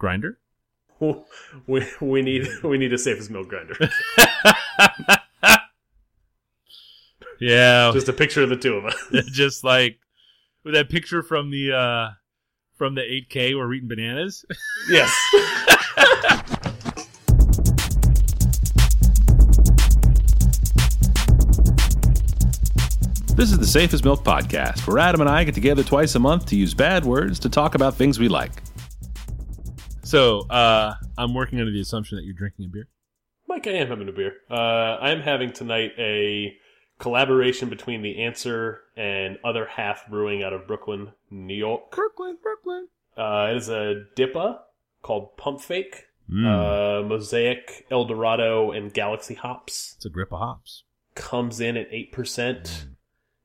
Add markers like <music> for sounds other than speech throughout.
grinder. <laughs> We we need we need a safest milk grinder. <laughs> Yeah, Just a picture of the two of us. <laughs> just like with that picture from the uh from the 8K where we're eating bananas. yes. This is the Safe as Milk Podcast, where Adam and I get together twice a month to use bad words to talk about things we like. So, uh, I'm working under the assumption that you're drinking a beer. Mike, I am having a beer. Uh, I am having tonight a collaboration between The Answer and Other Half Brewing out of Brooklyn, New York. Brooklyn, Brooklyn. Uh, it is a DIPA called Pump Fake, Mm, uh, Mosaic, Eldorado, and Galaxy hops. it's a grip of hops. Comes in at 8%.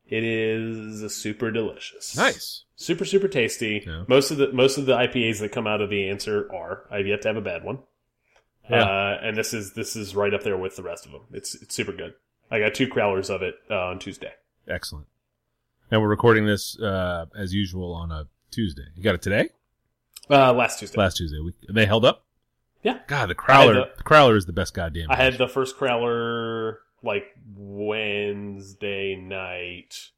It is super delicious. Nice. Super, super tasty. Yeah. Most of the most of the IPAs that come out of the answer are. I've yet to have a bad one. Yeah. Uh, and this is this is right up there with the rest of them. It's it's super good. I got two crowlers of it uh, on Tuesday. Excellent. And we're recording this uh, as usual on a Tuesday. You got it today? Uh, last Tuesday. Last Tuesday. We, they held up. Yeah. God, the crowler. the- the crowler is the best goddamn. I had the first crowler like Wednesday night,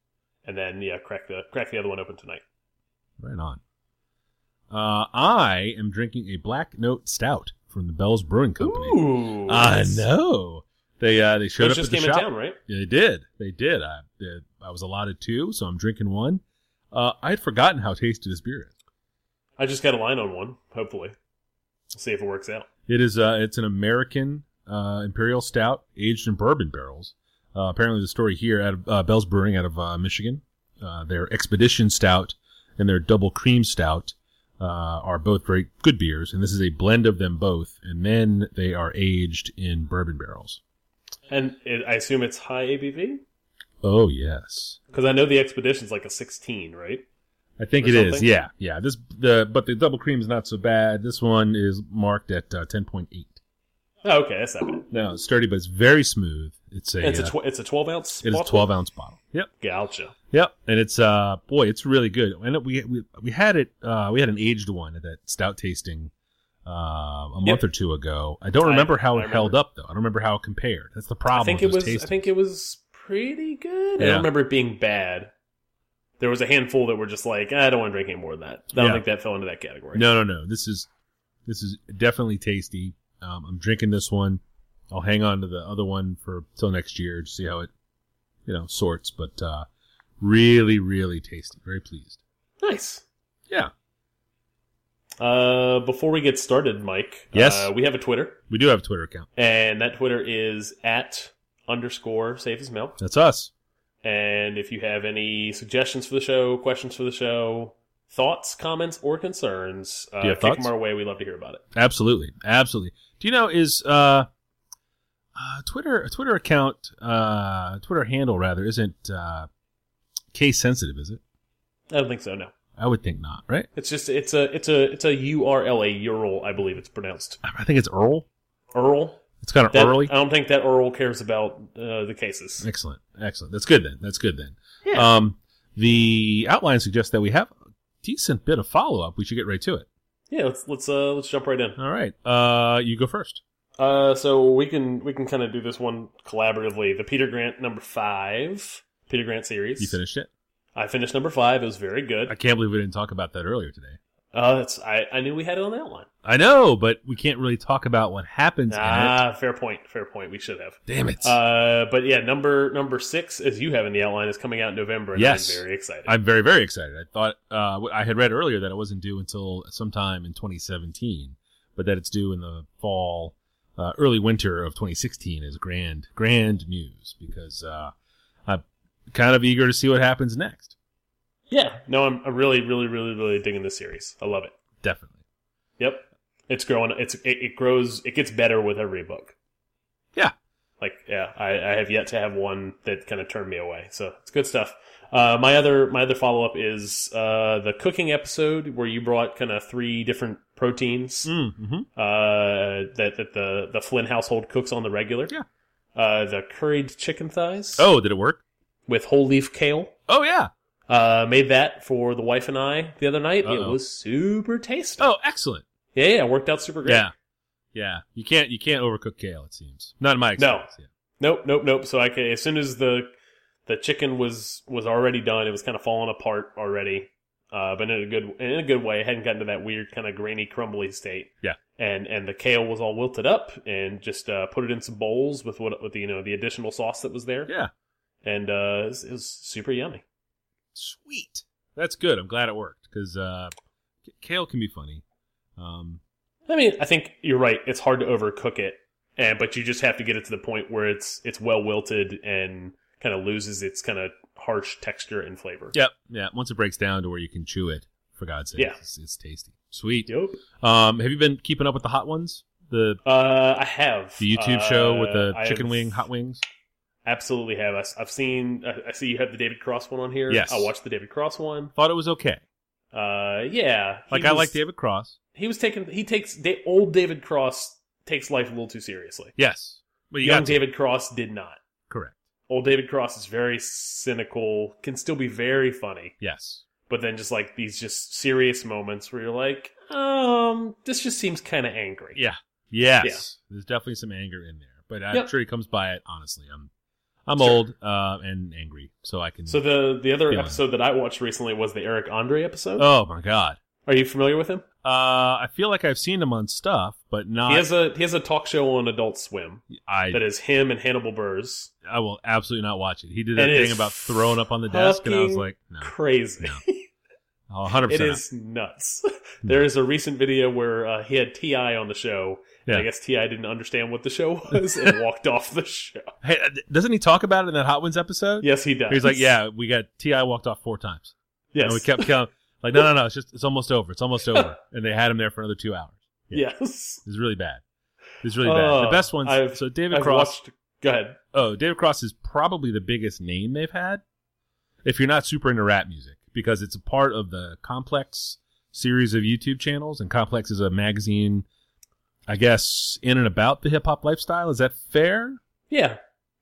and then yeah, crack the crack the other one open tonight. Right on. Uh, I am drinking a Black Note Stout from the Bell's Brewing Company. Ooh, I nice. know. They uh, they showed Those up just at the came shop. in town, right? Yeah, they did. They did. I did. I was allotted two, so I'm drinking one. Uh, I had forgotten how tasty this beer is. I just got a line on one. Hopefully, we'll see if it works out. It is. Uh, it's an American uh, imperial stout aged in bourbon barrels. Uh, apparently, the story here at uh, Bell's Brewing out of uh, Michigan, uh, their Expedition Stout and their Double Cream Stout uh, are both very good beers, and this is a blend of them both. And then they are aged in bourbon barrels. And it, I assume it's high ABV Oh yes, because I know the expedition's like a 16, right? I think it is. something? Yeah, yeah. This the but the double cream is not so bad. This one is marked at uh, ten point eight. Oh, okay, that's not bad. No, it's sturdy, but it's very smooth. It's a, it's a uh, tw it's a 12 ounce. it is a twelve ounce bottle. Yep. Gotcha. Yep, and it's uh boy, it's really good. And we we we had it uh we had an aged one at that stout tasting uh a month Yep. or two ago. I don't I- remember how I it held up though. I don't remember how it compared. That's the problem. I think it this was. I think it was pretty good. I don't remember it being bad. There was a handful that were just like, I don't want to drink any more than that. I don't Yeah. think that fell into that category. No, no, no. This is this is definitely tasty. Um, I'm drinking this one. I'll hang on to the other one for till next year to see how it you know sorts. But uh, really, really tasty. Very pleased. Nice. Yeah, Uh, before we get started, Mike. Yes? Uh, we have a Twitter, we do have a Twitter account. and that Twitter is at underscore safe as milk. That's us. And if you have any suggestions for the show, questions for the show, thoughts, comments, or concerns, uh, kick thoughts? them our way. We love to hear about it. Absolutely, absolutely. Do you know is uh, uh Twitter a Twitter account uh Twitter handle rather isn't uh case sensitive, is it? I don't think so. No, I would think not, right? it's just it's a it's a it's a URL a URL. I believe it's pronounced I think it's Earl. Earl. It's kind of That, early. I don't think that Earl cares about uh, the cases. Excellent, excellent. That's good then. That's good then. Yeah. Um, the outline suggests that we have a decent bit of follow up. We should get right to it. Yeah, let's let's uh let's jump right in. All right. Uh, you go first. Uh, so we can we can kind of do this one collaboratively. The Peter Grant number five, Peter Grant series. You finished it. I finished number five. It was very good. I can't believe we didn't talk about that earlier today. Uh, that's I I knew we had it on that one. I know, but we can't really talk about what happens. Ah, fair point. Fair point. We should have. Damn it. Uh, but yeah, number number six, as you have in the outline, is coming out in November. And Yes. I'm very excited. I'm very, very excited. I thought uh, I had read earlier that it wasn't due until sometime in 2017, but that it's due in the fall, uh, early winter of 2016 is grand, grand news because uh, I'm kind of eager to see what happens next. Yeah. No, I'm, I'm really, really, really, really digging this series. I love it. Definitely. Yep. It's growing. It's it, it grows. It gets better with every book. Yeah. Like yeah, I, I have yet to have one that kind of turned me away. So it's good stuff. Uh, my other my other follow up is uh, the cooking episode where you brought kind of three different proteins Mm-hmm. uh, that that the the Flynn household cooks on the regular. Yeah. Uh, the curried chicken thighs Oh, did it work? with whole leaf kale. Oh yeah. Uh, made that for the wife and I the other night. It Uh-oh. was super tasty. Oh, excellent. Yeah, yeah, it worked out super great. Yeah, yeah. You can't you can't overcook kale. It seems not in my No. experience. Yeah. Nope, nope, nope. So I could, as soon as the the chicken was was already done, it was kind of falling apart already. Uh, but in a good in a good way. It hadn't gotten to that weird kind of grainy, crumbly state. Yeah. And and the kale was all wilted up, and just uh, put it in some bowls with what with the you know the additional sauce that was there, Yeah. and uh, it was, it was super yummy. Sweet. That's good. I'm glad it worked because uh, kale can be funny. Um, I mean, I think you're right. It's hard to overcook it, and but you just have to get it to the point where it's it's well wilted and kind of loses its kind of harsh texture and flavor. yep. Yeah. Once it breaks down to where you can chew it, for God's sake, Yeah. it's, it's tasty. Sweet. Yep. Um, have you been keeping up with the hot ones? The Uh, I have the YouTube show with the Uh, I chicken have- wing hot wings. Absolutely have. I- I've seen. I I see you have the David Cross one on here. Yes. I watched the David Cross one. Thought it was okay. Uh, yeah. Like I like David Cross. He was taking. He takes old David Cross takes life a little too seriously. Yes, but you Young. David Cross did not. correct. Old David Cross is very cynical. Can still be very funny. Yes. but then just like these just serious moments where you're like, um, this just seems kind of angry. Yeah. Yes. There's definitely some anger in there, but I'm Yep. sure he comes by it honestly. I'm I'm Sure. old uh, and angry, so I can. So the the other episode that I watched recently was the Eric Andre episode. oh my god. Are you familiar with him? Uh, I feel like I've seen him on stuff, but not. he has a he has a talk show on Adult Swim I that is him and Hannibal Buress. I will absolutely not watch it. He did that thing about throwing up on the desk, and I was like, no, Crazy. No. <laughs> oh, 100. it percent is nuts. <laughs> there is a recent video where uh, he had T.I. on the show. and Yeah. I guess T.I. didn't understand what the show <laughs> was and <laughs> walked off the show. Hey, uh, doesn't he talk about it in that Hot Ones episode? Yes, he does. He's like, yeah, we got T.I. walked off four times, Yes. and we kept counting. Like, no, no, no, it's just it's almost over. It's almost over, and they had him there for another two hours. Yes. It's really bad. It's really bad. The best ones. I've- so David I've Cross. watched. Go ahead. Oh, David Cross is probably the biggest name they've had. If you're not super into rap music, because it's a part of the Complex series of YouTube channels, and Complex is a magazine, I guess, in and about the hip hop lifestyle. Is that fair? Yeah.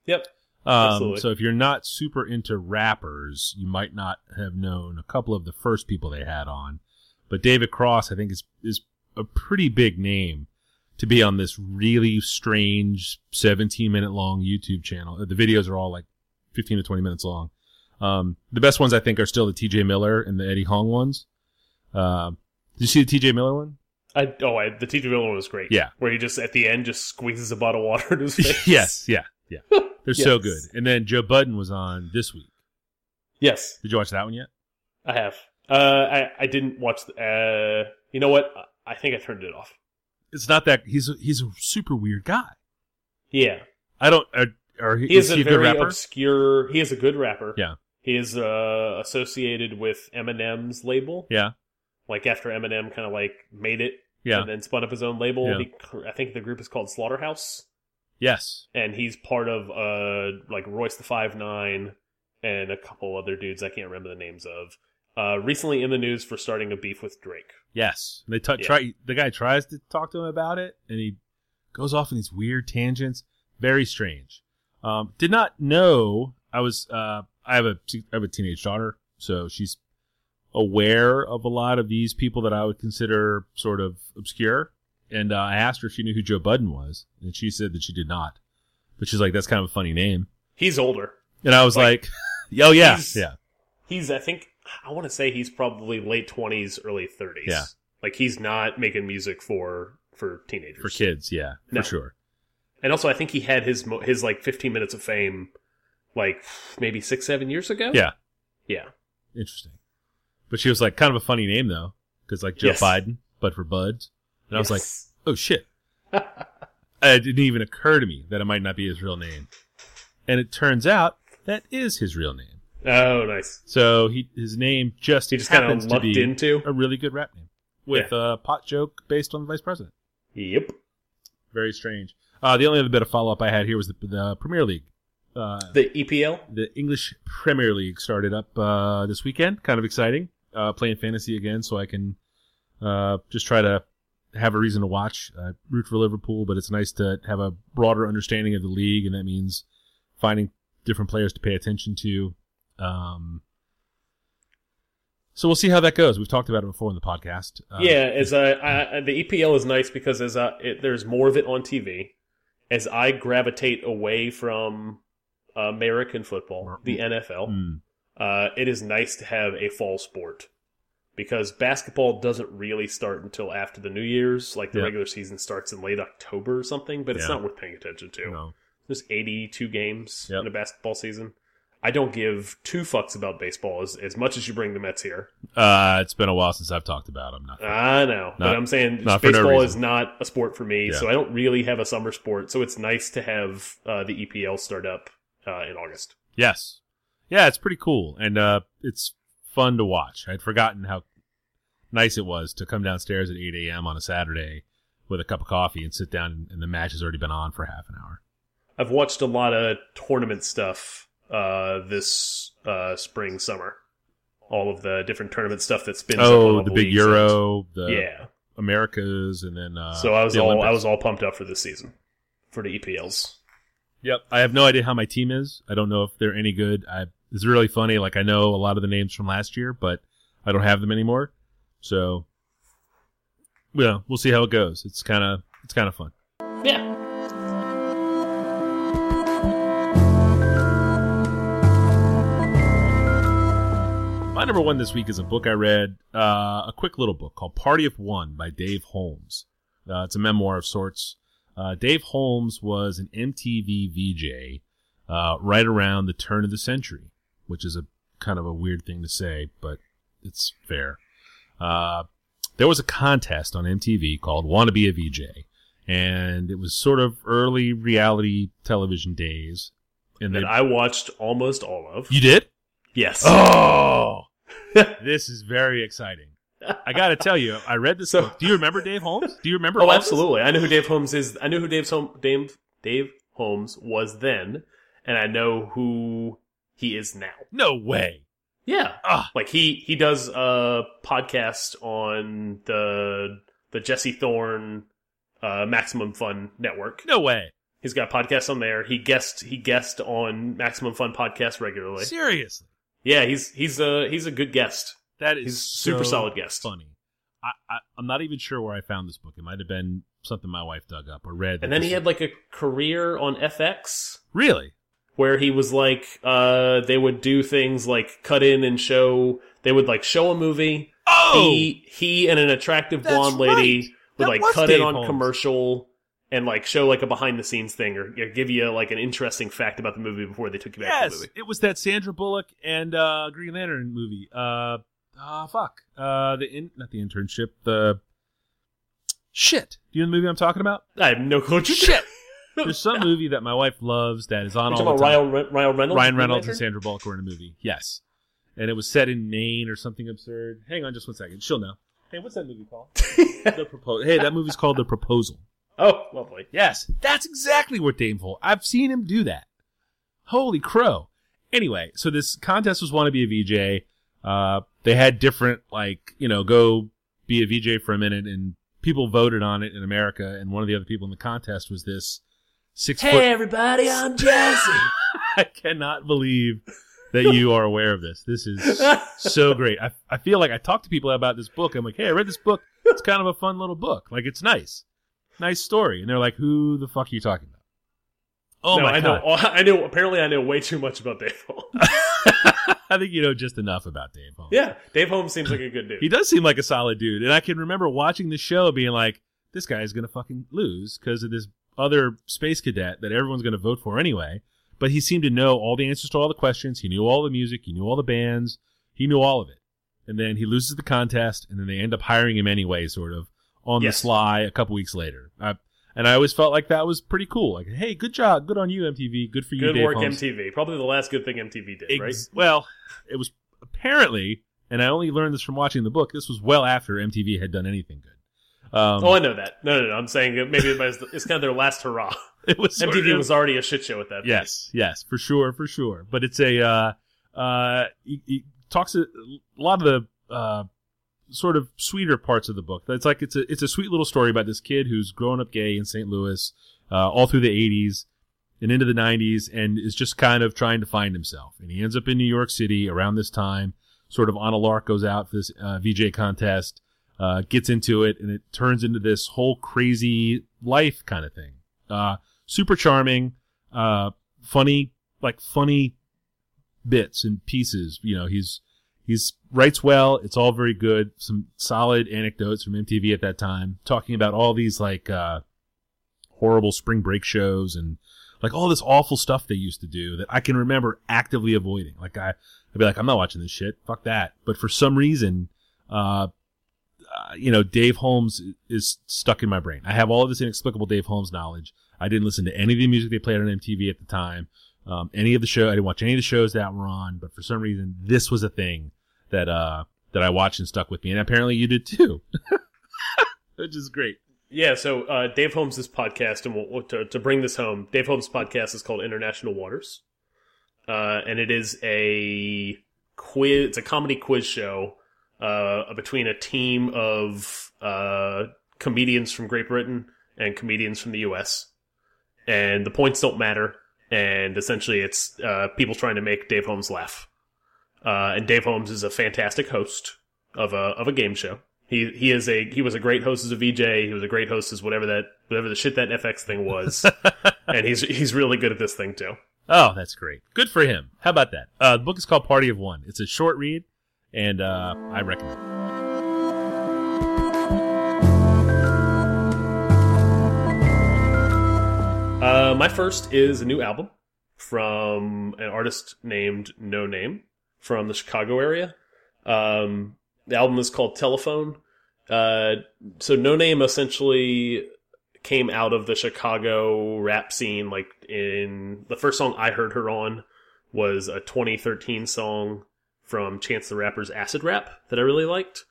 Yep. Um, so if you're not super into rappers, you might not have known a couple of the first people they had on. But David Cross, I think, is is a pretty big name to be on this really strange 17 minute long YouTube channel. The videos are all like 15 to 20 minutes long. Um, the best ones I think are still the TJ Miller and the Eddie Huang ones. Uh, did you see the TJ Miller one? I oh, I, the T.J. Miller one was great. Yeah. where he just at the end just squeezes a bottle of water in his <laughs> face. yes, yeah, yeah. <laughs> They're so good. And then Joe Budden was on this week. Yes, Did you watch that one yet? I have. Uh, I I didn't watch. The, uh, you know what? I think I turned it off. It's not that he's a, he's a super weird guy. Yeah, I don't. Or, or he is, he a, good very rapper? obscure. He is a good rapper. Yeah. He is uh, associated with Eminem's label. Yeah, Like after Eminem kind of like made it, yeah, and then spun up his own label. Yeah. He, I think the group is called Slaughterhouse. yes, and he's part of uh like Royce the Five Nine and a couple other dudes I can't remember the names of. Uh, recently in the news for starting a beef with Drake. yes. They Yeah. try. The guy tries to talk to him about it, and he goes off in these weird tangents. Very strange. Um, did not know. I was. Uh, I have a. I have a teenage daughter, so she's aware of a lot of these people that I would consider sort of obscure. And uh, I asked her if she knew who Joe Budden was, and she said that she did not. But she's like, "That's kind of a funny name." He's older. And I was Like, like, <laughs> "Oh yeah, he's- yeah." He's I think I want to say he's probably late twenties, early thirties. Yeah. Like he's not making music for for teenagers. For kids, yeah, No. for sure. And also I think he had his mo- his like fifteen minutes of fame like maybe six, seven years ago. Yeah, Yeah. interesting. But she was like, kind of a funny name though, because like Joe Yes. Biden, but for buds. And I was like, oh shit. <laughs> it didn't even occur to me that it might not be his real name. And it turns out that is his real name. Oh nice. So he his name just He just kind happens of to lucked be into. a really good rap name with a pot joke based on the vice president. Yep. Very strange. Uh, the only other bit of follow up I had here was the, the Premier League. Uh, The EPL? the English Premier League started up uh, this weekend. Kind of exciting. Uh, playing fantasy again, so I can uh, just try to have a reason to watch. Uh, root for Liverpool, but it's nice to have a broader understanding of the league, and that means finding different players to pay attention to. Um, So we'll see how that goes. We've talked about it before in the podcast. Uh, yeah, as I, I, the EPL is nice because as I, it, there's more of it on TV. As I gravitate away from American football, the NFL, mm, uh, it is nice to have a fall sport because basketball doesn't really start until after the New Year's. Like the Yeah. regular season starts in late October or something, but it's Yeah. not worth paying attention to. no. There's 82 games Yep. in a basketball season. I don't give two fucks about baseball as, as much as you bring the Mets here. Uh, it's been a while since I've talked about them. Not I know, but I'm saying not for no baseball is not a sport for me, Yeah. so I don't really have a summer sport. So it's nice to have uh, the EPL start up uh, in August. Yes. Yeah, it's pretty cool. And uh, it's fun to watch. I'd forgotten how nice it was to come downstairs at 8 a.m. on a Saturday with a cup of coffee and sit down, and the match has already been on for half an hour. I've watched a lot of tournament stuff uh, this uh, spring, summer. All of the different tournament stuff that's been Oh, all the big Euro, the yeah. Americas, and then uh, so I was the all I was all pumped up for this season for the EPLs. Yep. I have no idea how my team is. I don't know if they're any good. I it's really funny. Like I know a lot of the names from last year, but I don't have them anymore. So, yeah, we'll see how it goes. It's kind of it's kind of fun. Yeah. My number one this week is a book I read, uh, a quick little book called Party of One by Dave Holmes. Uh, it's a memoir of sorts. Uh, Dave Holmes was an MTV VJ uh, right around the turn of the century, which is a kind of a weird thing to say, but it's fair. Uh, there was a contest on MTV called Want to Be a VJ, and it was sort of early reality television days. And That I watched almost all of. you did? yes. Oh, <laughs> this is very exciting. I got to tell you, I read this So- book. Do you remember Dave Holmes? Do you remember? Oh, Holmes? absolutely. I know who Dave Holmes is. I knew who Dave's home, Dave, Dave Holmes was then, and I know who he is now. No way. Yeah. Ah, Like he he does a podcast on the the Jesse Thorn uh, Maximum Fun network. no way. He's got podcasts on there. He guest he guest on Maximum Fun podcast regularly. Seriously, Yeah, he's he's a he's a good guest. That is He's super so solid guest. Funny. I, I I'm not even sure where I found this book. It might have been something my wife dug up or read. And then he had like a career on FX. really. where he was like uh they would do things like cut in and show they would like show a movie Oh, he he and an attractive That's blonde lady right. would That like cut Dave in on Holmes. commercial and like show like a behind the scenes thing or, or give you like an interesting fact about the movie before they took you back to the yes, movie it was that Sandra Bullock and uh, Green Lantern movie. Uh, ah, fuck. Uh, the in, not the internship. The shit. Do you know the movie I'm talking about? i have no clue Shit. <laughs> There's some movie that my wife loves that is on You're all talking the about time. Ryan, Re- Ryan Reynolds Ryan Reynolds and Sandra Bullock were in a movie. Yes. And it was set in Maine or something absurd. Hang on just one second. She'll know. Hey, what's that movie called? <laughs> the Proposal. Hey, that movie's called The Proposal. oh lovely Yes, that's exactly what Dave Holmes. I've seen him do that. Holy crow! Anyway, so this contest was want to be a VJ. Uh, they had different like you know go be a VJ for a minute, and people voted on it in America. And one of the other people in the contest was this six foot. everybody i'm jesse <laughs> I cannot believe that you are aware of this. This is so great. I, I feel like I talk to people about this book. I'm like, hey, I read this book. It's kind of a fun little book. Like, it's nice. Nice story. And they're like, who the fuck are you talking about? Oh no, my I God. know I know apparently I know way too much about Dave Holmes. <laughs> <laughs> I think you know just enough about Dave Holmes. yeah Dave Holmes seems like a good dude He does seem like a solid dude. And I can remember watching the show being like, this guy is going to fucking lose because of this other space cadet that everyone's going to vote for anyway. But he seemed to know all the answers to all the questions. He knew all the music. He knew all the bands. He knew all of it. And then he loses the contest, and then they end up hiring him anyway, sort of on Yes. the sly a couple weeks later. I, and I always felt like that was pretty cool. Like, hey, good job. Good on you, MTV. Good for you, Good Dave work, Holmes. MTV. Probably the last good thing MTV did, right? Well, it was apparently, and I only learned this from watching the book. This was well after MTV had done anything good. Um, oh, I know that. No, no, no. I'm saying maybe it was it's kind of their last hurrah. <laughs> it was MTV of- was already a shit show at that. point. yes, yes, for sure, for sure. But it's a uh, uh, he, he talks a, a lot of the uh, sort of sweeter parts of the book. It's like it's a it's a sweet little story about this kid who's grown up gay in St. Louis, uh, all through the '80s and into the '90s, and is just kind of trying to find himself. And he ends up in New York City around this time, sort of on a lark goes out for this uh, VJ contest, uh, gets into it, and it turns into this whole crazy life kind of thing. Uh, super charming, uh, funny, like funny bits and pieces. You know, he's he's writes well. It's all very good. Some solid anecdotes from MTV at that time, talking about all these like uh, horrible spring break shows and like all this awful stuff they used to do that I can remember actively avoiding. Like I, I'd be like, I'm not watching this shit. Fuck that. But for some reason, uh, uh, you know, Dave Holmes is stuck in my brain. I have all of this inexplicable Dave Holmes knowledge. I didn't listen to any of the music they played on MTV at the time. Um, any of the show, I didn't watch any of the shows that were on, but for some reason, this was a thing that, uh, that I watched and stuck with me. And apparently you did too. <laughs> Which is great. Yeah, so uh, Dave Holmes' podcast, and we'll, to, to bring this home, Dave Holmes' podcast is called International Waters, uh, and it is a quiz. It's a comedy quiz show uh, between a team of uh, comedians from Great Britain and comedians from the U.S. And the points don't matter, and essentially it's uh, people trying to make Dave Holmes laugh. Uh, and Dave Holmes is a fantastic host of a of a game show. He he is a he was a great host as a VJ. He was a great host as whatever that whatever the shit that FX thing was, <laughs> and he's he's really good at this thing too. Oh, that's great. Good for him. How about that? Uh, the book is called Party of One. It's a short read, and uh, I recommend. it. My first is a new album from an artist named Noname from the Chicago area. Um, the album is called Telephone. Uh, so Noname essentially came out of the Chicago rap scene. Like in the first song I heard her on was a 2013 song from Chance the Rapper's Acid Rap that I really liked.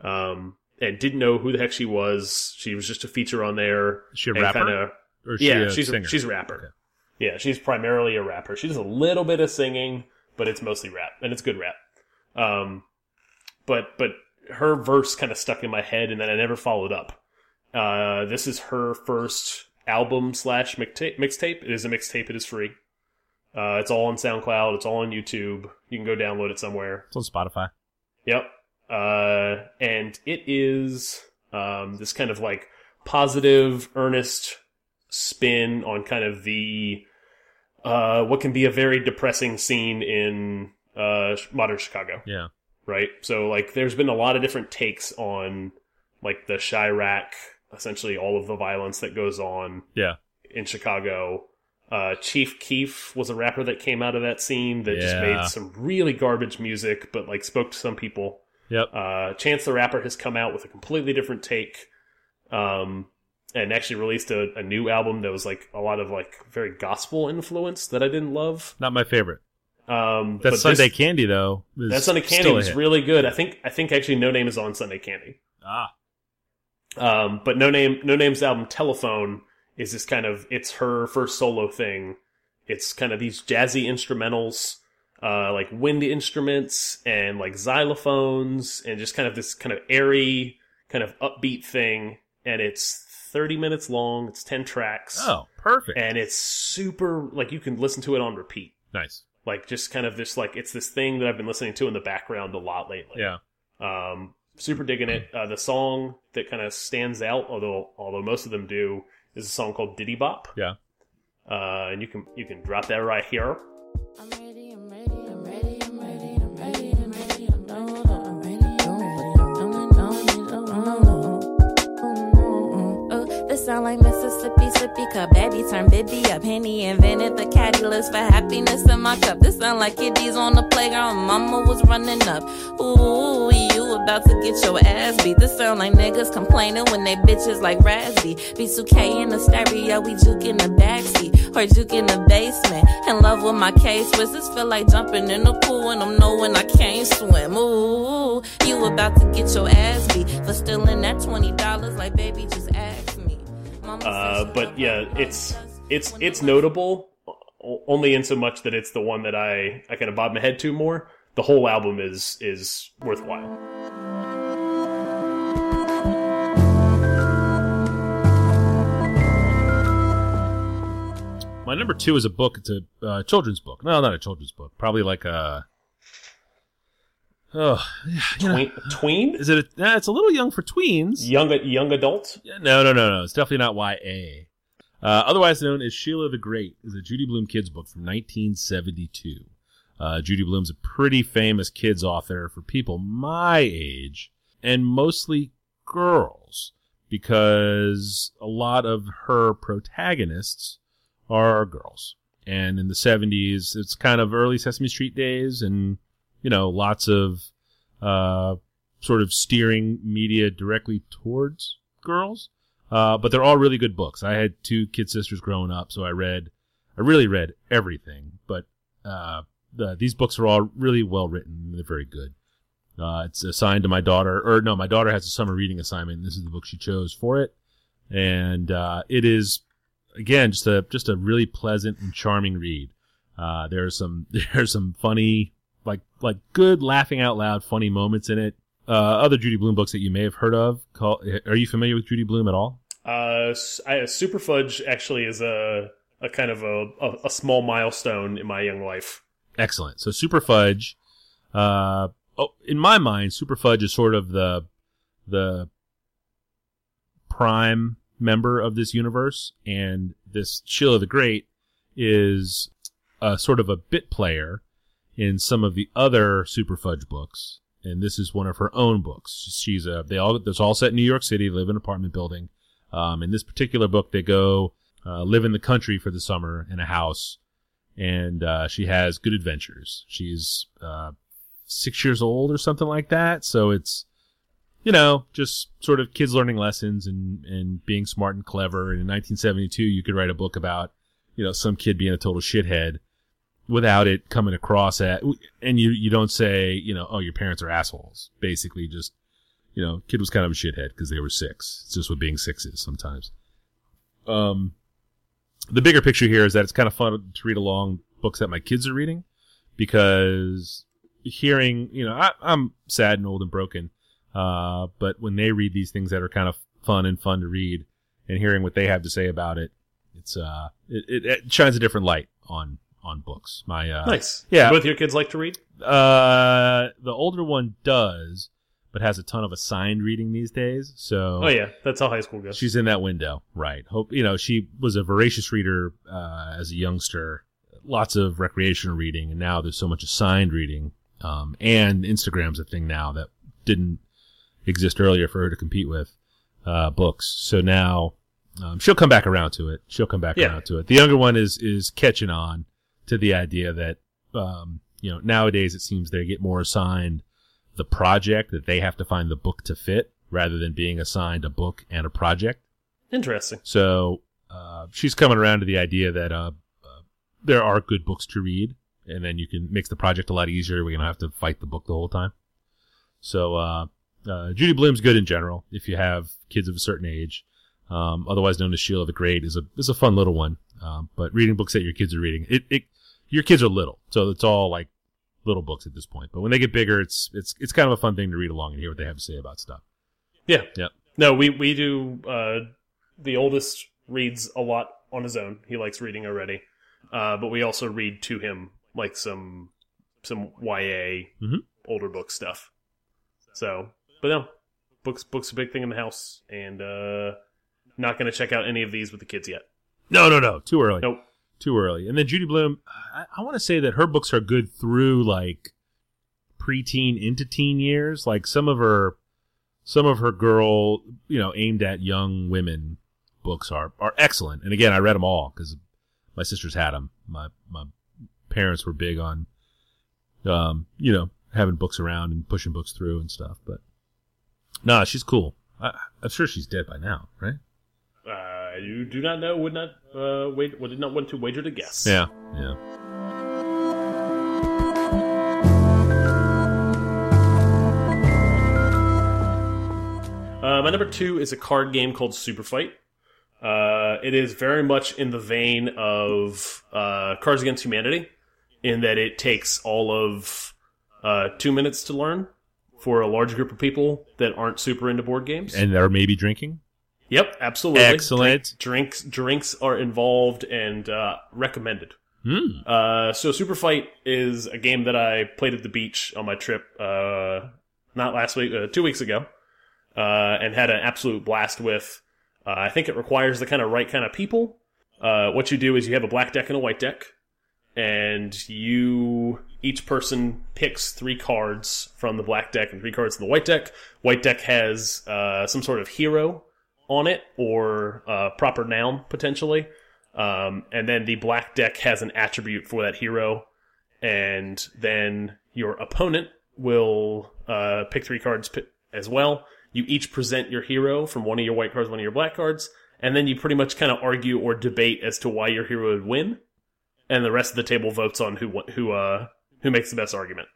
Um, and didn't know who the heck she was. She was just a feature on there. Is she a rapper? kinda- Or she yeah, she's singer? a, she's a rapper. Yeah, she's primarily a rapper. She does a little bit of singing, but it's mostly rap, and it's good rap. Um, but but her verse kind of stuck in my head, and then I never followed up. Uh, this is her first album slash. Mixtape. It is a mixtape. It is free. Uh, it's all on SoundCloud. It's all on YouTube. You can go download it somewhere. It's on Spotify. Yep. Uh, and it is um, this kind of like positive, earnest spin on kind of the uh, what can be a very depressing scene in uh, modern Chicago, Yeah. right? So like, there's been a lot of different takes on like the Chiraq, essentially all of the violence that goes on Yeah. in Chicago. Uh, Chief Keef was a rapper that came out of that scene that just made some really garbage music, but like spoke to some people. Yep. Uh, Chance the Rapper has come out with a completely different take, um, and actually released a, a new album that was like a lot of like very gospel influence that I didn't love. Not my favorite. Um, That Sunday this, Candy though. that Sunday Candy was hit. really good. I think I think actually Noname is on Sunday Candy. ah. Um, but Noname No Name's album Telephone is this kind of it's her first solo thing. It's kind of these jazzy instrumentals, uh, like wind instruments and like xylophones, and just kind of this kind of airy, kind of upbeat thing. And it's 30 minutes long. It's 10 tracks, Oh, perfect. and it's super like you can listen to it on repeat. nice. Like just kind of this like it's this thing that I've been listening to in the background a lot lately. Yeah. Um, super digging it. Uh, the song that kind of stands out, although although most of them do, is a song called Diddy Bop. Yeah. Uh, and you can you can drop that right here. Sound like Mississippi sippy cup. Baby turn Bibby up. Henny invented the catalyst for happiness in my cup. This sound like kiddies on the playground. Mama was running up. Ooh, you about to get your ass beat. This sound like niggas complaining when they bitches like Razzie. B2K in the stereo, we juke in the backseat. Or juke in the basement. In love with my case Swiss. This feel like jumping in the pool and I'm knowing I can't swim. Ooh, you about to get your ass beat for stealing that $20. Like, baby, just said Uh, but yeah, it's it's it's notable only in so much that it's the one that I I kind of bob my head to more. The whole album is is worthwhile. My number two is a book. It's a uh, children's book. No, not a children's book. Probably like a Oh, yeah, Tween? tween? is it? A, nah, it's a little young for tweens. Young young adult? Yeah, No, no, no, no. It's definitely not YA. Uh, otherwise known as Sheila the Great, is a Judy Blume kids book from 1972. Uh, Judy Blume's a pretty famous kids author for people my age, and mostly girls, because a lot of her protagonists are girls. And in the 70s, it's kind of early Sesame Street days, and you know, lots of uh, sort of steering media directly towards girls. Uh, but they're all really good books. I had two kid sisters growing up, so I read, I really read everything. But uh, the, these books are all really well written. They're very good. Uh, it's assigned to my daughter, or no, my daughter has a summer reading assignment. And this is the book she chose for it, and uh, it is again just a just a really pleasant and charming read. Uh, there's some <laughs> there's some funny like like good laughing out loud funny moments in it. Uh, other Judy Blume books that you may have heard of. Call, are you familiar with Judy Blume at all? Uh, I, Superfudge actually is a a kind of a, a, a small milestone in my young life. Excellent. So Superfudge, uh, oh, in my mind, Superfudge is sort of the the prime member of this universe, and this Sheila the Great is a sort of a bit player in some of the other Superfudge books, and this is one of her own books. She's a they all it's all set in New York City. They live in an apartment building. Um, in this particular book, they go uh, live in the country for the summer in a house, and uh, she has good adventures. She's uh, six years old or something like that, so it's you know just sort of kids learning lessons and and being smart and clever. And in 1972, you could write a book about you know some kid being a total shithead without it coming across at and you you don't say you know oh your parents are assholes. Basically just you know kid was kind of a shithead because they were six. It's just what being six is sometimes. Um the bigger picture here is that it's kind of fun to read along books that my kids are reading because hearing you know I, i'm sad and old and broken uh but when they read these things that are kind of fun and fun to read and hearing what they have to say about it it's uh it, it, it shines a different light on on books. My uh, Nice. yeah. Both your kids like to read? uh, the older one does, but has a ton of assigned reading these days. So Oh yeah, that's how high school goes. she's in that window, right? Hope you know she was a voracious reader uh, as a youngster. Lots of recreational reading, and now there's so much assigned reading. Um, and Instagram's a thing now that didn't exist earlier for her to compete with uh, books. So now um, she'll come back around to it. She'll come back Yeah. around to it. The younger one is is catching on to the idea that um, you know nowadays it seems they get more assigned the project that they have to find the book to fit rather than being assigned a book and a project. Interesting. So uh, she's coming around to the idea that uh, uh, there are good books to read, and then you can makes the project a lot easier. We're gonna have to fight the book the whole time. So uh, uh, Judy Blume's good in general if you have kids of a certain age. Um, otherwise known as Sheila the Great is a is a fun little one. Um, but reading books that your kids are reading, it, it your kids are little, so it's all like little books at this point. But when they get bigger, it's it's it's kind of a fun thing to read along and hear what they have to say about stuff. Yeah. yeah. No, we we do. Uh, the oldest reads a lot on his own. He likes reading already, uh, but we also read to him like some some YA Mhm. older book stuff. So, but no, books books a big thing in the house, and uh, not going to check out any of these with the kids yet. No, no, no, too early. Nope. Too early. And then Judy Blume, I, I want to say that her books are good through like preteen into teen years. Like some of her, some of her girl, you know, aimed at young women books are are excellent. And again, I read them all because my sisters had them. My my parents were big on, um, you know, having books around and pushing books through and stuff. But nah, she's cool. I, I'm sure she's dead by now, right? You do not know, would not uh, wait, would not want to wager to guess. Yeah, yeah. Uh, my number two is a card game called Super Fight. Uh, it is very much in the vein of uh, Cards Against Humanity, in that it takes all of uh, two minutes to learn for a large group of people that aren't super into board games. And they're maybe drinking. Yep, absolutely. Excellent. Drink- drinks drinks are involved and uh, recommended. Hmm. Uh, so Super Fight is a game that I played at the beach on my trip, uh, not last week, uh, two weeks ago, uh, and had an absolute blast with. Uh, I think it requires the kind of right kind of people. Uh, what you do is you have a black deck and a white deck, and you each person picks three cards from the black deck and three cards from the white deck. White deck has uh, some sort of hero on it or uh, proper noun potentially, um, and then the black deck has an attribute for that hero, and then your opponent will uh, pick three cards as well. You each present your hero from one of your white cards, one of your black cards, and then you pretty much kind of argue or debate as to why your hero would win, and the rest of the table votes on who who uh who makes the best argument.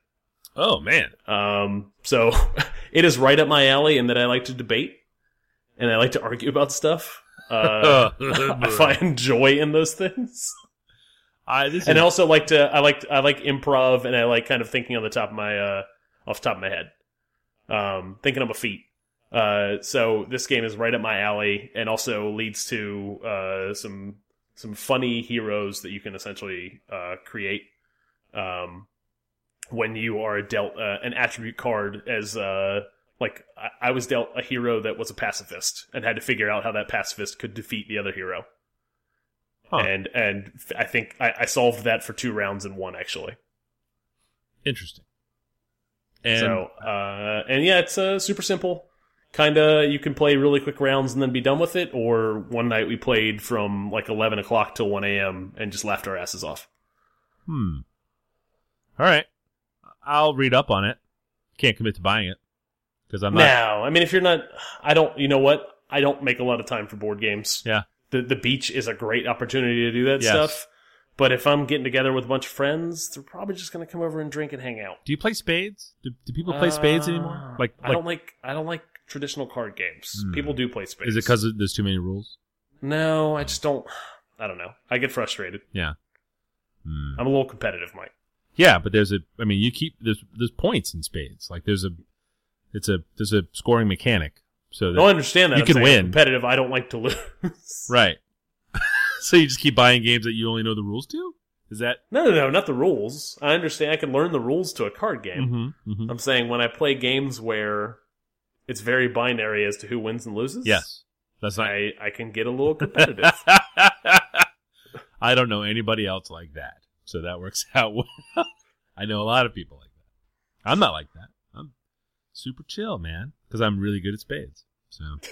Oh man. Um, so <laughs> it is right up my alley in that I like to debate and I like to argue about stuff. Uh, <laughs> <laughs> I find joy in those things, I this and I also like to I like I like improv, and I like kind of thinking on the top of my uh off the top of my head, um, thinking on my feet. Uh, so this game is right up my alley, and also leads to uh some some funny heroes that you can essentially uh create. Um, when you are dealt uh, an attribute card as uh like I, I was dealt a hero that was a pacifist and had to figure out how that pacifist could defeat the other hero. Huh. And and I think I, I solved that for two rounds in one actually. interesting. And so uh and yeah, it's uh super simple. Kinda you can play really quick rounds and then be done with it, or one night we played from like eleven o'clock till one AM and just laughed our asses off. hmm. All right. I'll read up on it. Can't commit to buying it because I'm not. No, I mean if you're not, I don't. You know what? I don't make a lot of time for board games. Yeah. the the beach is a great opportunity to do that Yes. stuff. But if I'm getting together with a bunch of friends, they're probably just going to come over and drink and hang out. Do you play spades? Do, do people play spades Uh, anymore? Like, I don't like I don't like traditional card games. Hmm. People do play spades. is it because there's too many rules? No, I just don't. I don't know. I get frustrated. Yeah. Hmm. I'm a little competitive, Mike. Yeah, but there's a. I mean, you keep there's there's points in spades. Like there's a, it's a there's a scoring mechanic. So that, I understand that. You I'm can saying I'm win. competitive. I don't like to lose. <laughs> right. <laughs> so you just keep buying games that you only know the rules to. Is that? No, no, no, not the rules. I understand. I can learn the rules to a card game. Mm-hmm, mm-hmm. I'm saying when I play games where it's very binary as to who wins and loses. Yes, that's not. I I can get a little competitive. <laughs> I don't know anybody else like that, so that works out well. I know a lot of people like that. I'm not like that. Super chill, man, because I'm really good at spades. So <laughs>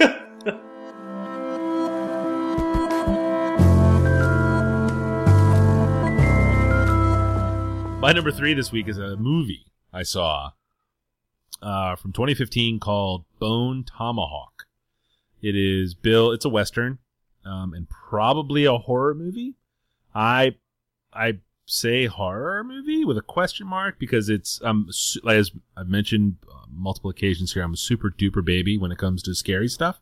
my number three this week is a movie I saw uh, from 2015 called Bone Tomahawk. It is Bill. It's a western, um, and probably a horror movie. I I say horror movie with a question mark because it's um as I've mentioned uh, multiple occasions here. I'm a super duper baby when it comes to scary stuff,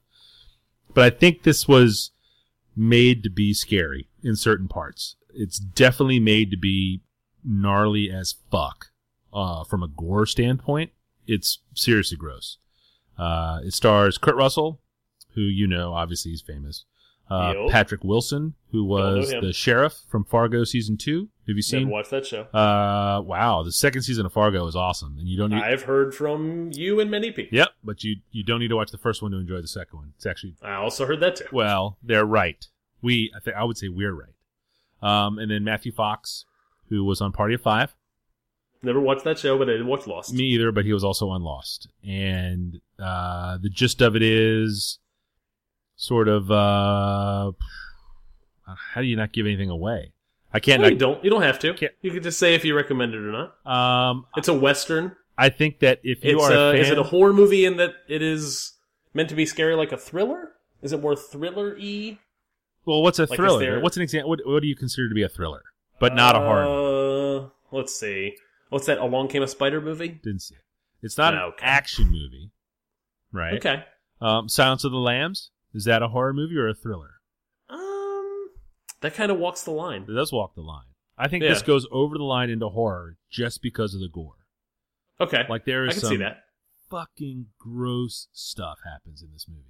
but I think this was made to be scary in certain parts. It's definitely made to be gnarly as fuck uh, from a gore standpoint. It's seriously gross. Uh, it stars Kurt Russell, who you know, obviously he's famous. Uh. Patrick Wilson, who was the sheriff from Fargo season two. Have you seen? watched that show. Uh, wow, the second season of Fargo is awesome, and you don't. Need, I've heard from you and many people. yep, but you you don't need to watch the first one to enjoy the second one. It's actually I also heard that too. well, they're right. We, I think, I would say we're right. Um, and then Matthew Fox, who was on Party of Five. Never watched that show, but I did watch Lost. Me either, but he was also on Lost. And uh, the gist of it is sort of uh, how do you not give anything away? I can't. No, you don't. You don't have to. Can't- You could just say if you recommend it or not. um, It's a western. I think that if you It's are a uh, fan, is it a horror movie in that it is meant to be scary like a thriller? Is it more thriller y? well, what's a like, thriller? there- What's an example? What, what do you consider to be a thriller, but not a horror? Uh, let's see. What's that? Along Came a Spider movie? Didn't see it. It's not No, an okay. action movie, right? Okay. Um, Silence of the Lambs is that a horror movie or a thriller? That kind of walks the line. It does walk the line. I think Yeah. this goes over the line into horror just because of the gore. Okay. Like there is I can some see that. fucking gross stuff happens in this movie.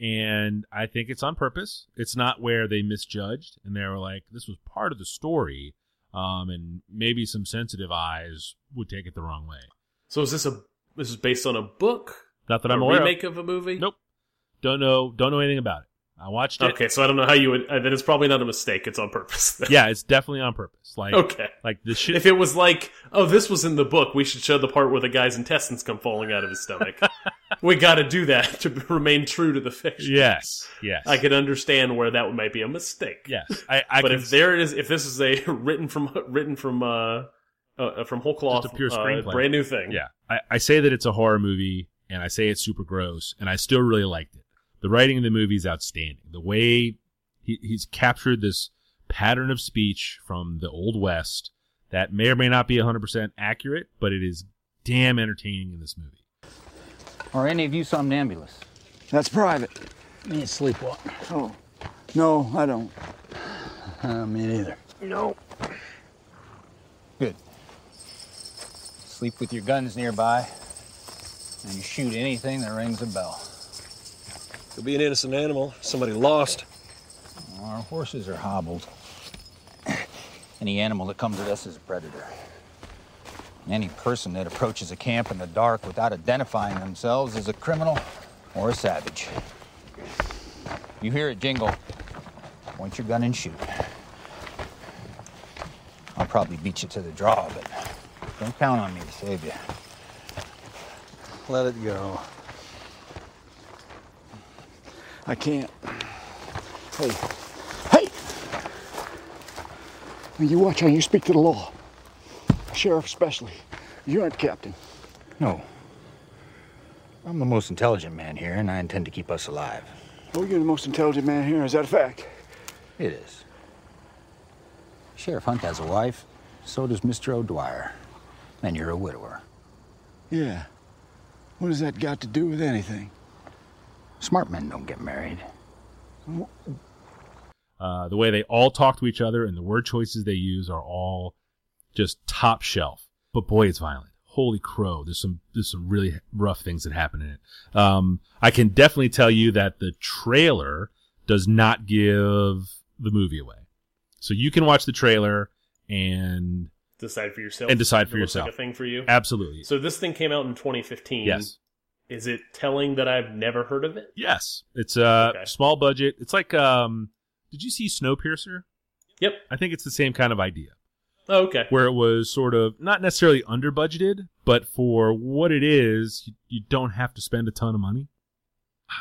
And I think it's on purpose. It's not where they misjudged and they were like, this was part of the story. um, and maybe some sensitive eyes would take it the wrong way. So is this a this is based on a book? Not that I'm a aware remake of. of a movie? Nope. Don't know. Don't know anything about it. I watched it. Okay, so I don't know how you would. Uh, then it's probably not a mistake. It's on purpose. Yeah, it's definitely on purpose. Like, Okay. like this shit. If it was like, oh, this was in the book, we should show the part where the guy's intestines come falling out of his stomach. <laughs> we got to do that to remain true to the fiction. yes, yes, I could understand where that might be a mistake. Yes, I. I but if there is, if this is a <laughs> written from written from uh, uh from whole cloth, Just a pure uh, brand new thing. Yeah, I, I say that it's a horror movie, and I say it's super gross, and I still really liked it. The writing in the movie is outstanding. The way he, he's captured this pattern of speech from the Old West that may or may not be 100% accurate, but it is damn entertaining in this movie. Are any of you somnambulists? That's private. Me sleepwalk. Oh, no, I don't. <sighs> Uh, me neither. No. Good. Sleep with your guns nearby, and you shoot anything that rings a bell. Could be an innocent animal, somebody lost. Our horses are hobbled. <coughs> Any animal that comes at us is a predator. Any person that approaches a camp in the dark without identifying themselves is a criminal or a savage. You hear it jingle, point your gun and shoot. I'll probably beat you to the draw, but don't count on me to save you. Let it go. I can't. Hey, hey! You watch how you speak to the law. Sheriff, especially. You aren't captain. No. I'm the most intelligent man here, and I intend to keep us alive. Oh, you're the most intelligent man here. Is that a fact? It is. Sheriff Hunt has a wife, so does Mr. O'Dwyer. And you're a widower. Yeah. What has that got to do with anything? Smart men don't get married. Uh, the way they all talk to each other and the word choices they use are all just top shelf. But boy, it's violent. Holy crow! There's some there's some really rough things that happen in it. Um, I can definitely tell you that the trailer does not give the movie away, so you can watch the trailer and Decide for yourself. And decide for If it looks yourself. Like a thing for you. absolutely So this thing came out in 2015. yes, Is it telling that I've never heard of it? yes. It's a Okay. small budget. It's like um, did you see Snowpiercer? Yep. I think it's the same kind of idea. Oh, okay. where it was sort of not necessarily under budgeted, but for what it is, you, you don't have to spend a ton of money.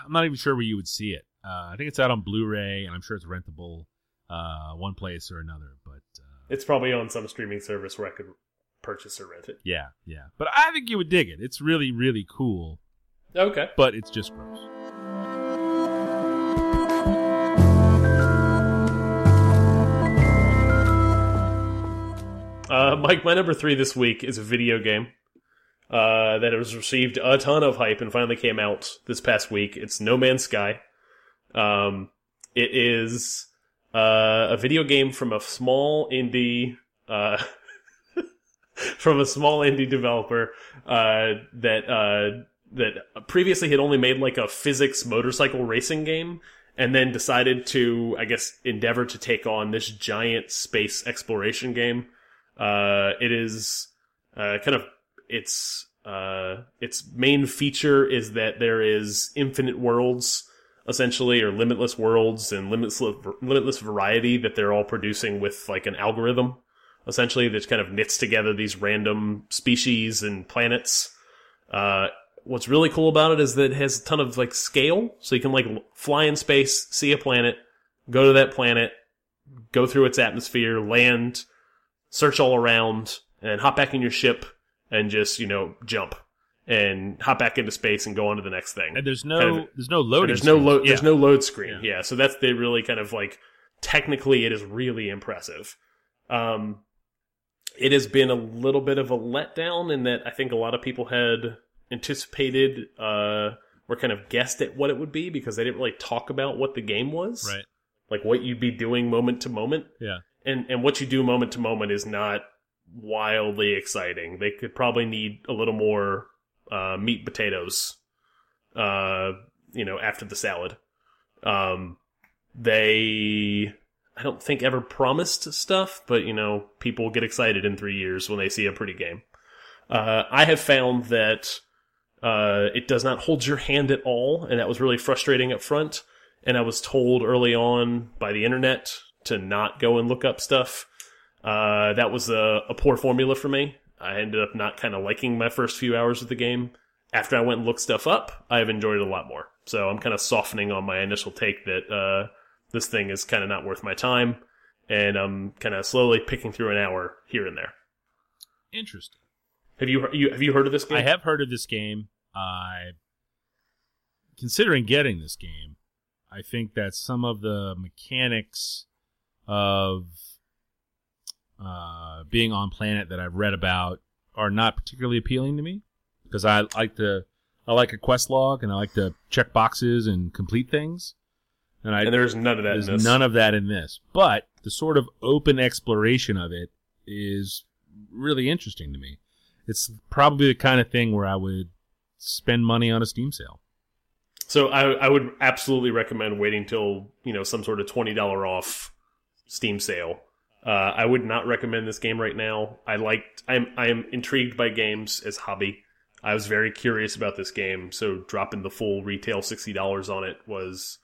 I'm not even sure where you would see it. Uh, I think it's out on Blu-ray, and I'm sure it's rentable uh, one place or another. But uh, It's probably on some streaming service where I could purchase or rent it. yeah, yeah. But I think you would dig it. It's really, really cool, Okay. but it's just gross. Uh, Mike, my number three this week is a video game uh, that has received a ton of hype and finally came out this past week. It's No Man's Sky. Um, it is uh, a video game from a small indie, uh, <laughs> from a small indie developer uh, that uh, that previously had only made like a physics motorcycle racing game, and then decided to, I guess, endeavor to take on this giant space exploration game. Uh, it is uh, kind of its uh, its main feature is that there is infinite worlds, essentially, or limitless worlds and limitless limitless variety that they're all producing with like an algorithm, essentially that kind of knits together these random species and planets. What's really cool about it is that it has a ton of like scale, so you can like fly in space, see a planet, go to that planet, go through its atmosphere, land search all around, and hop back in your ship and just you know jump and hop back into space and go on to the next thing. And there's no Kind of- there's no loading. there's no load. There's no load screen. Yeah. Yeah. so that's the really kind of like technically it is really impressive. Um, it has been a little bit of a letdown in that I think a lot of people had anticipated uh or kind of guessed at what it would be because they didn't really talk about what the game was, right. like what you'd be doing moment to moment Yeah. and and what you do moment to moment is not wildly exciting. They could probably need a little more uh, meat potatoes, uh, you know, after the salad. Um, they I don't think ever promised stuff, but you know, people get excited in three years when they see a pretty game. Uh, I have found that uh, it does not hold your hand at all, and that was really frustrating up front. And I was told early on by the internet to not go and look up stuff. Uh, that was a, a poor formula for me. I ended up not kind of liking my first few hours of the game. After I went and looked stuff up, I have enjoyed it a lot more. So I'm kind of softening on my initial take that uh, this thing is kind of not worth my time, and I'm kind of slowly picking through an hour here and there. Interesting. Have you, you have you heard of this game? I have heard of this game. I considering getting this game. I think that some of the mechanics of uh, being on planet that I've read about are not particularly appealing to me because I like to I like a quest log and I like to check boxes and complete things. And I and there's none of that. there's in this. none of that in this. But the sort of open exploration of it is really interesting to me. It's probably the kind of thing where I would spend money on a Steam sale. So I, I would absolutely recommend waiting till you know some sort of twenty dollar off Steam sale. Uh, I would not recommend this game right now. I liked. I'm I am intrigued by games as hobby. I was very curious about this game, so dropping the full retail sixty dollars on it was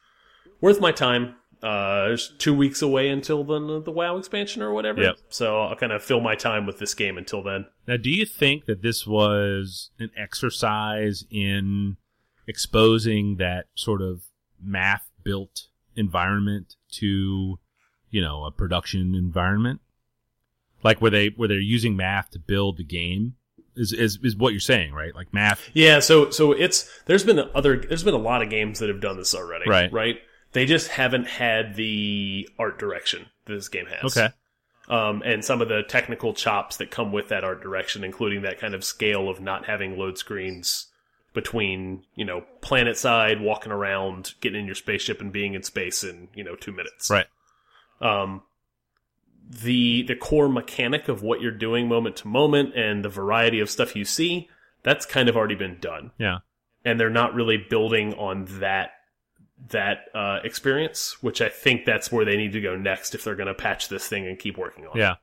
worth my time. Uh, there's two weeks away until the the WoW expansion or whatever. Yep. So I'll kind of fill my time with this game until then. Now, do you think that this was an exercise in exposing that sort of math built environment to, you know, a production environment? Like where they where they're using math to build the game is is is what you're saying, right? Like math Yeah, so so it's there's been other there's been a lot of games that have done this already, Right. Right. They just haven't had the art direction that this game has. Okay. Um, and some of the technical chops that come with that art direction, including that kind of scale of not having load screens between, you know, planet side, walking around, getting in your spaceship and being in space in, you know, two minutes. Right. Um, the the core mechanic of what you're doing moment to moment and the variety of stuff you see, that's kind of already been done. Yeah. And they're not really building on that that uh, experience, which I think that's where they need to go next if they're going to patch this thing and keep working on it. Yeah.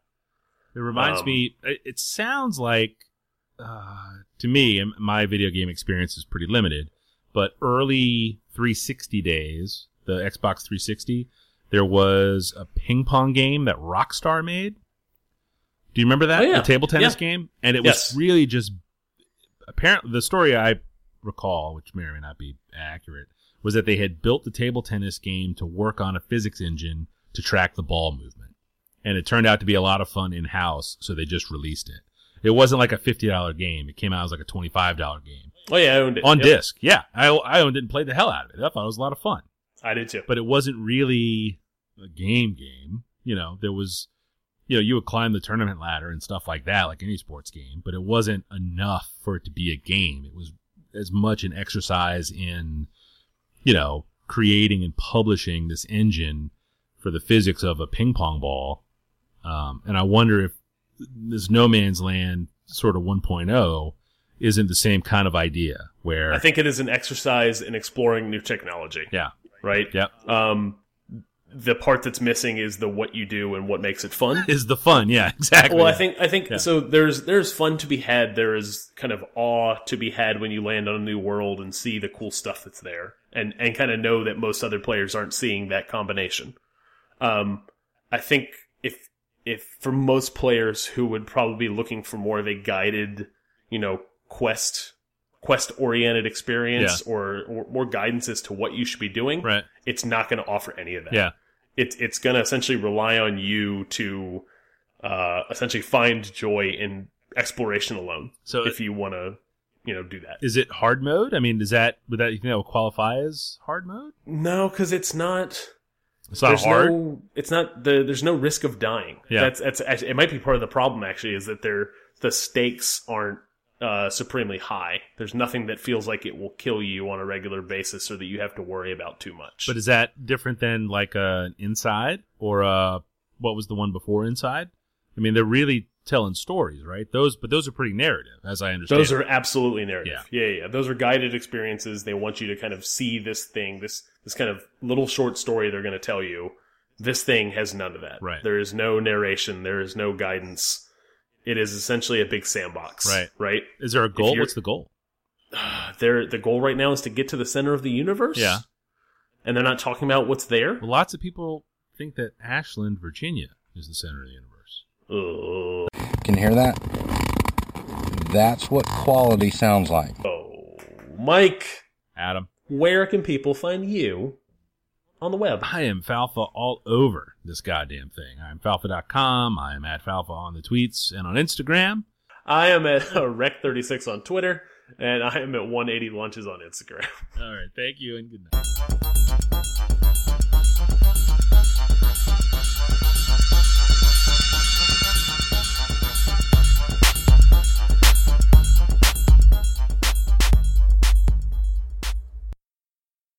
It reminds Um, me, it, it sounds like, uh, to me, my video game experience is pretty limited, but early 360 days, the Xbox 360, there was a ping pong game that Rockstar made. Do you remember that? Oh, yeah. The table tennis Yeah. game? And it Yes. was really just, apparently, the story I recall, which may or may not be accurate, was that they had built the table tennis game to work on a physics engine to track the ball movement and it turned out to be a lot of fun in house, so they just released it. It wasn't like a fifty dollar game; it came out as like a twenty five dollar game Oh yeah, I owned it on Yep. disc. Yeah, I I owned it and played the hell out of it. I thought it was a lot of fun, I did too. but it wasn't really a game game. You know, there was, you know, you would climb the tournament ladder and stuff like that, like any sports game, but it wasn't enough for it to be a game. It was as much an exercise in, you know, creating and publishing this engine for the physics of a ping pong ball. Um, and I wonder if this No Man's Land sort of 1.0 isn't the same kind of idea where I think it is an exercise in exploring new technology. yeah, Right. yep, Um, the part that's missing is the what you do and what makes it fun. is the fun. Yeah, exactly. Well, I think I think Yeah. so. There's there's fun to be had. There is kind of awe to be had when you land on a new world and see the cool stuff that's there, and and kind of know that most other players aren't seeing that combination. Um, I think if if for most players who would probably be looking for more of a guided, you know, quest quest oriented experience or, or more guidance as to what you should be doing, right. it's not going to offer any of that Yeah, it's it's going to essentially rely on you to uh, essentially find joy in exploration alone. So if you want to, you know, do that. is it hard mode? I mean, does that would that you think that would qualify as hard mode? No, because it's not. It's not there's hard. no. It's not the. There's no risk of dying. Yeah. That's that's actually, it. Might be part of the problem. Actually, is that there the stakes aren't uh, supremely high. There's nothing that feels like it will kill you on a regular basis, or that you have to worry about too much. But is that different than like uh, an Inside or uh, what was the one before Inside? I mean, they're really telling stories, right? Those, but those are pretty narrative, as I understand. Those are absolutely narrative. Yeah. Yeah. yeah. Those are guided experiences. They want you to kind of see this thing, this this kind of little short story they're going to tell you, This thing has none of that. Right. There is no narration. There is no guidance. It is essentially a big sandbox. Right. Right. Is there a goal? What's the goal? <sighs> There, the goal right now is to get to the center of the universe. Yeah. And they're not talking about what's there. Well, lots of people think that Ashland, Virginia, is the center of the universe. Ugh. Can you hear that? That's what quality sounds like. Oh, Mike, Adam, where can people find you on the web? I am Falfa all over this goddamn thing. I'm Falfa.com. I am at Falfa on the tweets and on Instagram. I am at uh, Rec36 on Twitter, and I am at 180 Lunches on Instagram. All right. Thank you and good night.